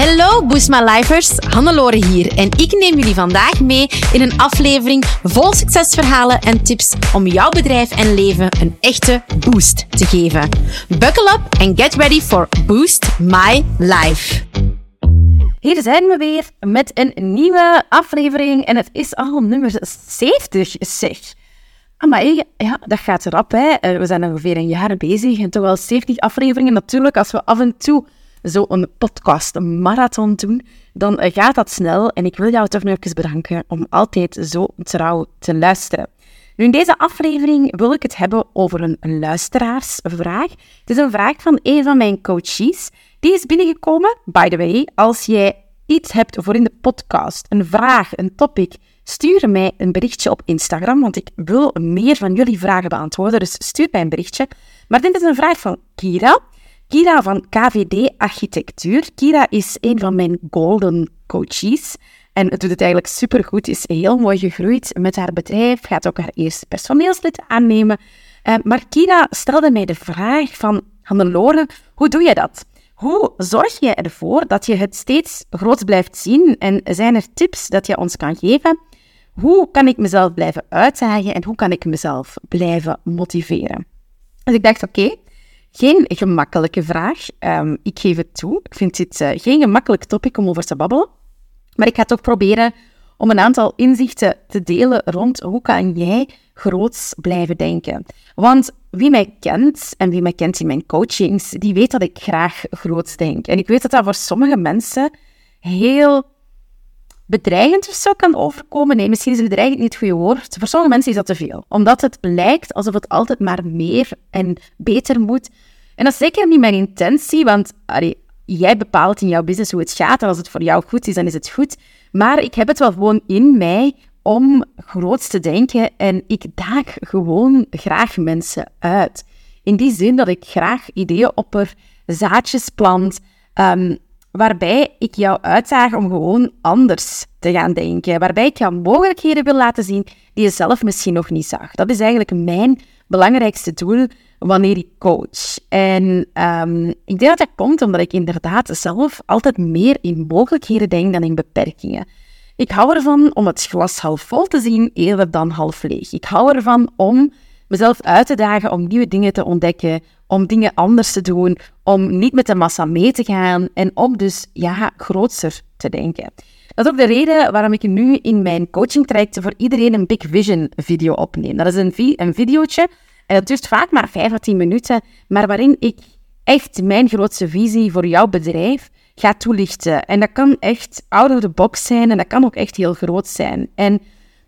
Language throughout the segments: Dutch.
Hallo Boost My Lifers, Hannelore hier en ik neem jullie vandaag mee in een aflevering vol succesverhalen en tips om jouw bedrijf en leven een echte boost te geven. Buckle up and get ready for Boost My Life. Hier zijn we weer met een nieuwe aflevering en het is al nummer 70, zeg. Maar ja, dat gaat erop. Hè. Eh, we zijn ongeveer een jaar bezig en toch al 70 afleveringen. Natuurlijk, als we af en toe zo'n podcast, een marathon doen, dan eh, gaat dat snel. En ik wil jou toch nog even bedanken om altijd zo trouw te luisteren. Nu, in deze aflevering wil ik het hebben over een luisteraarsvraag. Het is een vraag van een van mijn coaches. Die is binnengekomen, by the way. Als jij iets hebt voor in de podcast, een vraag, een topic, stuur mij een berichtje op Instagram, want ik wil meer van jullie vragen beantwoorden. Dus stuur mij een berichtje. Maar dit is een vraag van Kira. Kira van KVD Architectuur. Kira is een van mijn golden coaches. En het doet het eigenlijk supergoed, is heel mooi gegroeid met haar bedrijf, gaat ook haar eerste personeelslid aannemen. Uh, maar Kira stelde mij de vraag van, Hannelore, hoe doe je dat? Hoe zorg je ervoor dat je het steeds groot blijft zien? En zijn er tips dat je ons kan geven? Hoe kan ik mezelf blijven uitdagen en hoe kan ik mezelf blijven motiveren? Dus ik dacht, oké, geen gemakkelijke vraag. Um, ik geef het toe. Ik vind dit uh, geen gemakkelijk topic om over te babbelen. Maar ik ga toch proberen om een aantal inzichten te delen rond hoe kan jij groots blijven denken. Want wie mij kent en wie mij kent in mijn coachings, die weet dat ik graag groots denk. En ik weet dat dat voor sommige mensen heel bedreigend of zo kan overkomen. Nee, misschien is bedreigend niet het goede woord. Voor sommige mensen is dat te veel. Omdat het lijkt alsof het altijd maar meer en beter moet. En dat is zeker niet mijn intentie, want jij bepaalt in jouw business hoe het gaat. En als het voor jou goed is, dan is het goed. Maar ik heb het wel gewoon in mij om groots te denken en ik daag gewoon graag mensen uit. In die zin dat ik graag ideeën opper, zaadjes plant, um, waarbij ik jou uitdaag om gewoon anders te gaan denken. Waarbij ik jou mogelijkheden wil laten zien die je zelf misschien nog niet zag. Dat is eigenlijk mijn belangrijkste doel wanneer ik coach. En um, ik denk dat dat komt omdat ik inderdaad zelf altijd meer in mogelijkheden denk dan in beperkingen. Ik hou ervan om het glas half vol te zien eerder dan half leeg. Ik hou ervan om mezelf uit te dagen om nieuwe dingen te ontdekken, om dingen anders te doen, om niet met de massa mee te gaan en om dus ja, grootser te denken. Dat is ook de reden waarom ik nu in mijn coaching trajecten voor iedereen een Big Vision video opneem. Dat is een, vi een videootje en dat duurt vaak maar 5 à 10 minuten, maar waarin ik echt mijn grootste visie voor jouw bedrijf ga toelichten. En dat kan echt out of the box zijn en dat kan ook echt heel groot zijn. En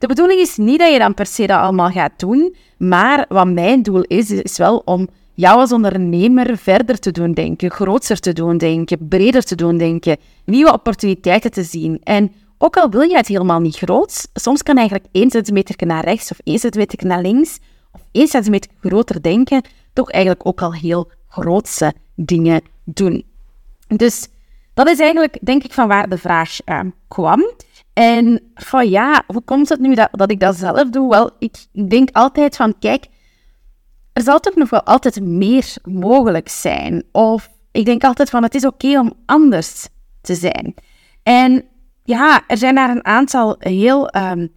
de bedoeling is niet dat je dan per se dat allemaal gaat doen, maar wat mijn doel is, is wel om jou als ondernemer verder te doen denken, groter te doen denken, breder te doen denken, nieuwe opportuniteiten te zien. En ook al wil je het helemaal niet groot, soms kan eigenlijk 1 centimeter naar rechts of 1 centimeter naar links of 1 centimeter groter denken toch eigenlijk ook al heel grootse dingen doen. Dus dat is eigenlijk, denk ik, van waar de vraag uh, kwam. En van ja, hoe komt het nu dat, dat ik dat zelf doe? Wel, ik denk altijd van, kijk, er zal toch nog wel altijd meer mogelijk zijn. Of ik denk altijd van, het is oké om anders te zijn. En ja, er zijn daar een aantal heel um,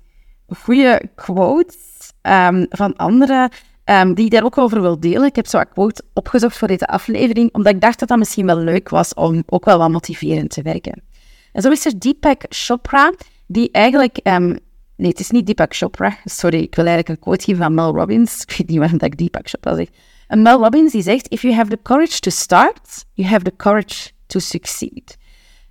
goede quotes um, van anderen um, die ik daar ook over wil delen. Ik heb zo'n quote opgezocht voor deze aflevering, omdat ik dacht dat dat misschien wel leuk was om ook wel wat motiverend te werken. En zo is er Deepak Chopra, die eigenlijk... Um, nee, het is niet Deepak Chopra. Sorry, ik wil eigenlijk een quote geven van Mel Robbins. Ik weet niet waarom dat ik Deepak Chopra zeg. En Mel Robbins die zegt, if you have the courage to start, you have the courage to succeed.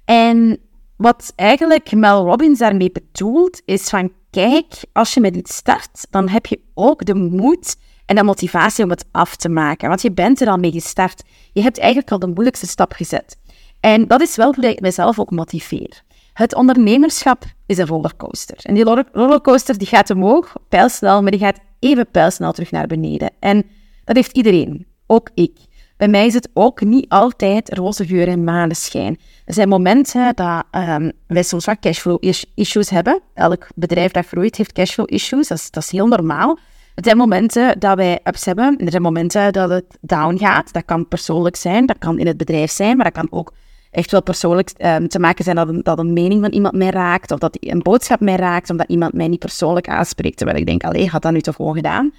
En wat eigenlijk Mel Robbins daarmee bedoelt, is van kijk, als je met iets start, dan heb je ook de moed en de motivatie om het af te maken. Want je bent er al mee gestart. Je hebt eigenlijk al de moeilijkste stap gezet. En dat is wel hoe ik mezelf ook motiveer. Het ondernemerschap is een rollercoaster. En die rollercoaster die gaat omhoog, pijlsnel, maar die gaat even pijlsnel terug naar beneden. En dat heeft iedereen, ook ik. Bij mij is het ook niet altijd roze geur en maneschijn. Er zijn momenten dat um, wij soms wat cashflow issues hebben. Elk bedrijf dat groeit heeft cashflow issues, dat is, dat is heel normaal. Er zijn momenten dat wij ups hebben en er zijn momenten dat het down gaat. Dat kan persoonlijk zijn, dat kan in het bedrijf zijn, maar dat kan ook echt wel persoonlijk ehm, te maken zijn dat een, dat een mening van iemand mij raakt, of dat een boodschap mij raakt, omdat iemand mij niet persoonlijk aanspreekt. Terwijl ik denk, allee, had dat nu toch gewoon gedaan?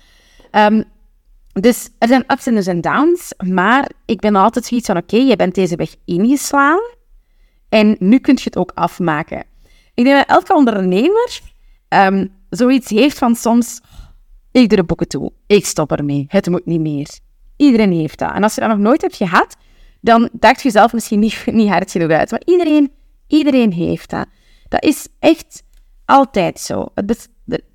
Um, dus er zijn ups en downs, maar ik ben altijd zoiets van, oké, je bent deze weg ingeslaan en nu kun je het ook afmaken. Ik denk dat elke ondernemer um, zoiets heeft van soms, ik doe de boeken toe, ik stop ermee, het moet niet meer. Iedereen heeft dat. En als je dat nog nooit hebt gehad, dan dacht je zelf misschien niet, niet hard genoeg uit. Maar iedereen, iedereen heeft dat. Dat is echt altijd zo.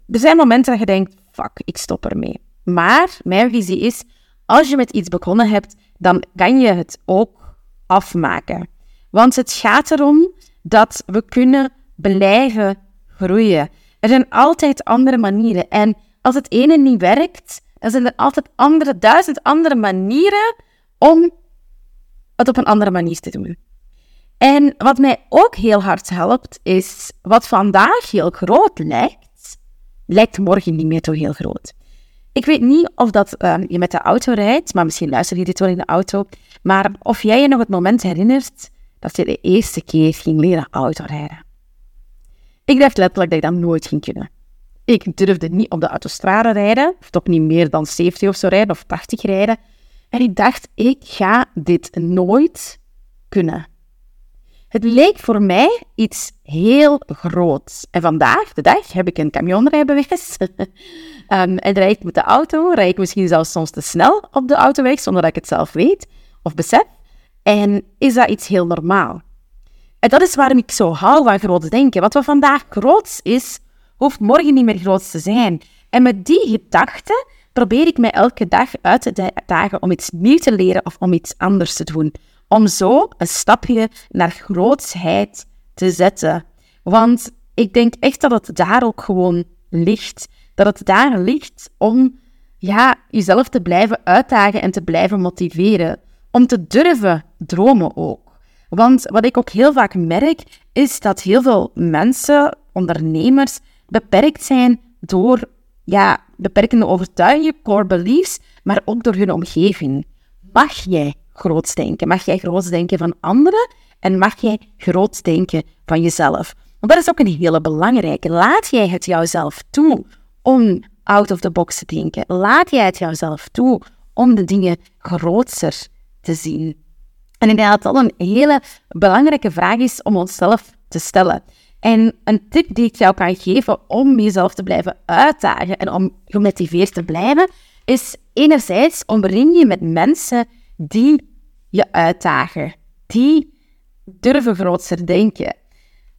Er zijn momenten dat je denkt, fuck, ik stop ermee. Maar mijn visie is, als je met iets begonnen hebt, dan kan je het ook afmaken. Want het gaat erom dat we kunnen blijven groeien. Er zijn altijd andere manieren. En als het ene niet werkt, dan zijn er altijd andere, duizend andere manieren om het op een andere manier te doen. En wat mij ook heel hard helpt, is wat vandaag heel groot lijkt, lijkt morgen niet meer zo heel groot. Ik weet niet of dat ehm, je met de auto rijdt, maar misschien luister je dit wel in de auto. Maar of jij je nog het moment herinnert dat je de eerste keer ging leren autorijden. Ik dacht letterlijk dat ik dat nooit ging kunnen. Ik durfde niet op de autostrade rijden, of toch niet meer dan 70 of zo rijden, of 80 rijden. En ik dacht, ik ga dit nooit kunnen. Het leek voor mij iets heel groots. En vandaag, de dag, heb ik een camionrijbewijs. um, en rijd ik met de auto, rijd ik misschien zelfs soms te snel op de autoweg, zonder dat ik het zelf weet of besef. En is dat iets heel normaal? En dat is waarom ik zo hou van groots denken. Wat wat vandaag groots is, hoeft morgen niet meer groots te zijn. En met die gedachte probeer ik mij elke dag uit te dagen om iets nieuws te leren of om iets anders te doen. Om zo een stapje naar grootsheid te zetten. Want ik denk echt dat het daar ook gewoon ligt. Dat het daar ligt om ja, jezelf te blijven uitdagen en te blijven motiveren. Om te durven dromen ook. Want wat ik ook heel vaak merk, is dat heel veel mensen, ondernemers, beperkt zijn door ja, beperkende overtuigingen, core beliefs, maar ook door hun omgeving. Mag jij groots denken? Mag jij groots denken van anderen? En mag jij groots denken van jezelf? Want dat is ook een hele belangrijke. Laat jij het jouzelf toe om out of the box te denken? Laat jij het jouzelf toe om de dingen grootser te zien? En ik denk dat dat een hele belangrijke vraag is om onszelf te stellen. En een tip die ik jou kan geven om jezelf te blijven uitdagen en om gemotiveerd te blijven, is enerzijds omring je met mensen die je uitdagen, die durven grootser denken.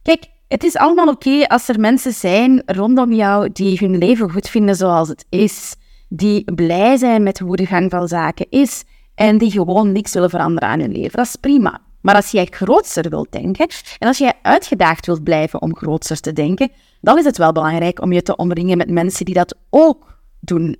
Kijk, het is allemaal oké als er mensen zijn rondom jou die hun leven goed vinden zoals het is, die blij zijn met hoe de gang van zaken is en die gewoon niks willen veranderen aan hun leven. Dat is prima. Maar als jij grootser wilt denken en als jij uitgedaagd wilt blijven om grootser te denken, dan is het wel belangrijk om je te omringen met mensen die dat ook doen.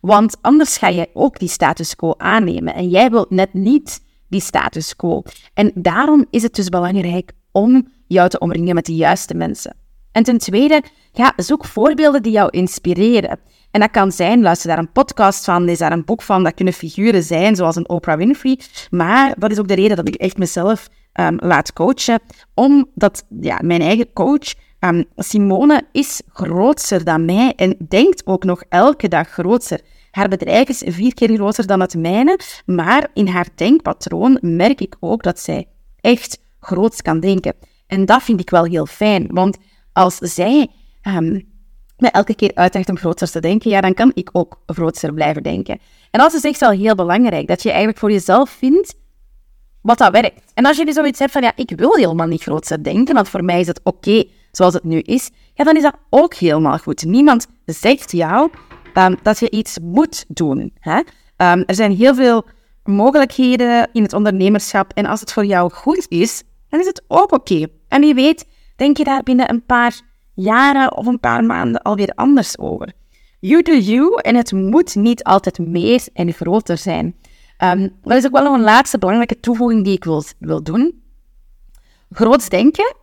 Want anders ga jij ook die status quo aannemen en jij wilt net niet die status quo. En daarom is het dus belangrijk om jou te omringen met de juiste mensen. En ten tweede, ja, zoek voorbeelden die jou inspireren. En dat kan zijn, luister daar een podcast van, is daar een boek van, dat kunnen figuren zijn, zoals een Oprah Winfrey. Maar dat is ook de reden dat ik echt mezelf um, laat coachen, omdat ja, mijn eigen coach, um, Simone, is grootser dan mij en denkt ook nog elke dag grootser. Haar bedrijf is vier keer groter dan het mijne, maar in haar denkpatroon merk ik ook dat zij echt groots kan denken. En dat vind ik wel heel fijn, want als zij um, me elke keer uitdaagt om groter te denken, ja, dan kan ik ook groter blijven denken. En dat is echt wel heel belangrijk, dat je eigenlijk voor jezelf vindt wat dat werkt. En als je dus zoiets hebt van, ja, ik wil helemaal niet groter denken, want voor mij is het oké zoals het nu is, ja, dan is dat ook helemaal goed. Niemand zegt jou um, dat je iets moet doen. Hè? Um, er zijn heel veel mogelijkheden in het ondernemerschap en als het voor jou goed is, dan is het ook oké. En wie weet, denk je daar binnen een paar jaren of een paar maanden alweer anders over. You do you en het moet niet altijd meer en groter zijn. Um, dat is ook wel nog een laatste belangrijke toevoeging die ik wil, wil doen. Groots denken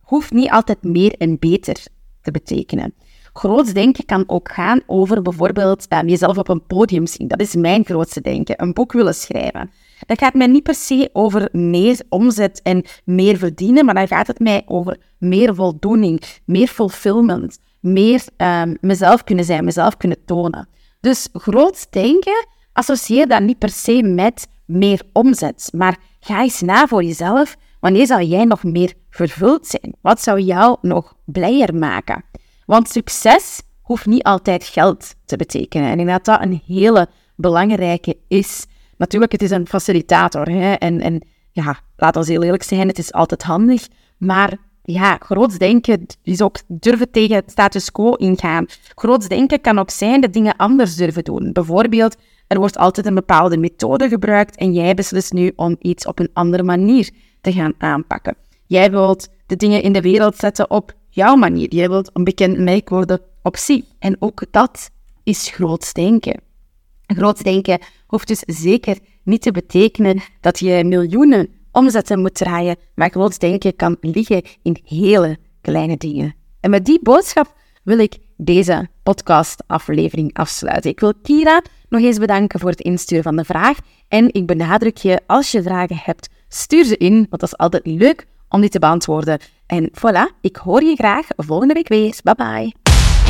hoeft niet altijd meer en beter te betekenen. Groots denken kan ook gaan over bijvoorbeeld um, jezelf op een podium zien. Dat is mijn grootste denken. Een boek willen schrijven. Dat gaat mij niet per se over meer omzet en meer verdienen, maar dan gaat het mij over meer voldoening, meer fulfillment, meer um, mezelf kunnen zijn, mezelf kunnen tonen. Dus groot denken, associeer dat niet per se met meer omzet, maar ga eens na voor jezelf. Wanneer zal jij nog meer vervuld zijn? Wat zou jou nog blijer maken? Want succes hoeft niet altijd geld te betekenen. En ik denk dat dat een hele belangrijke is. Natuurlijk, het is een facilitator. Hè? En, en ja, laat ons heel eerlijk zijn, het is altijd handig. Maar ja, groots denken is ook durven tegen het status quo ingaan. Groots denken kan ook zijn dat dingen anders durven doen. Bijvoorbeeld, er wordt altijd een bepaalde methode gebruikt en jij beslist nu om iets op een andere manier te gaan aanpakken. Jij wilt de dingen in de wereld zetten op jouw manier. Jij wilt een bekend merk worden op zich. En ook dat is groots denken. Groots denken hoeft dus zeker niet te betekenen dat je miljoenen omzetten moet draaien, maar groots denken kan liggen in hele kleine dingen. En met die boodschap wil ik deze podcastaflevering afsluiten. Ik wil Kira nog eens bedanken voor het insturen van de vraag. En ik benadruk je, als je vragen hebt, stuur ze in, want dat is altijd leuk om die te beantwoorden. En voilà, ik hoor je graag volgende week weer. Bye bye.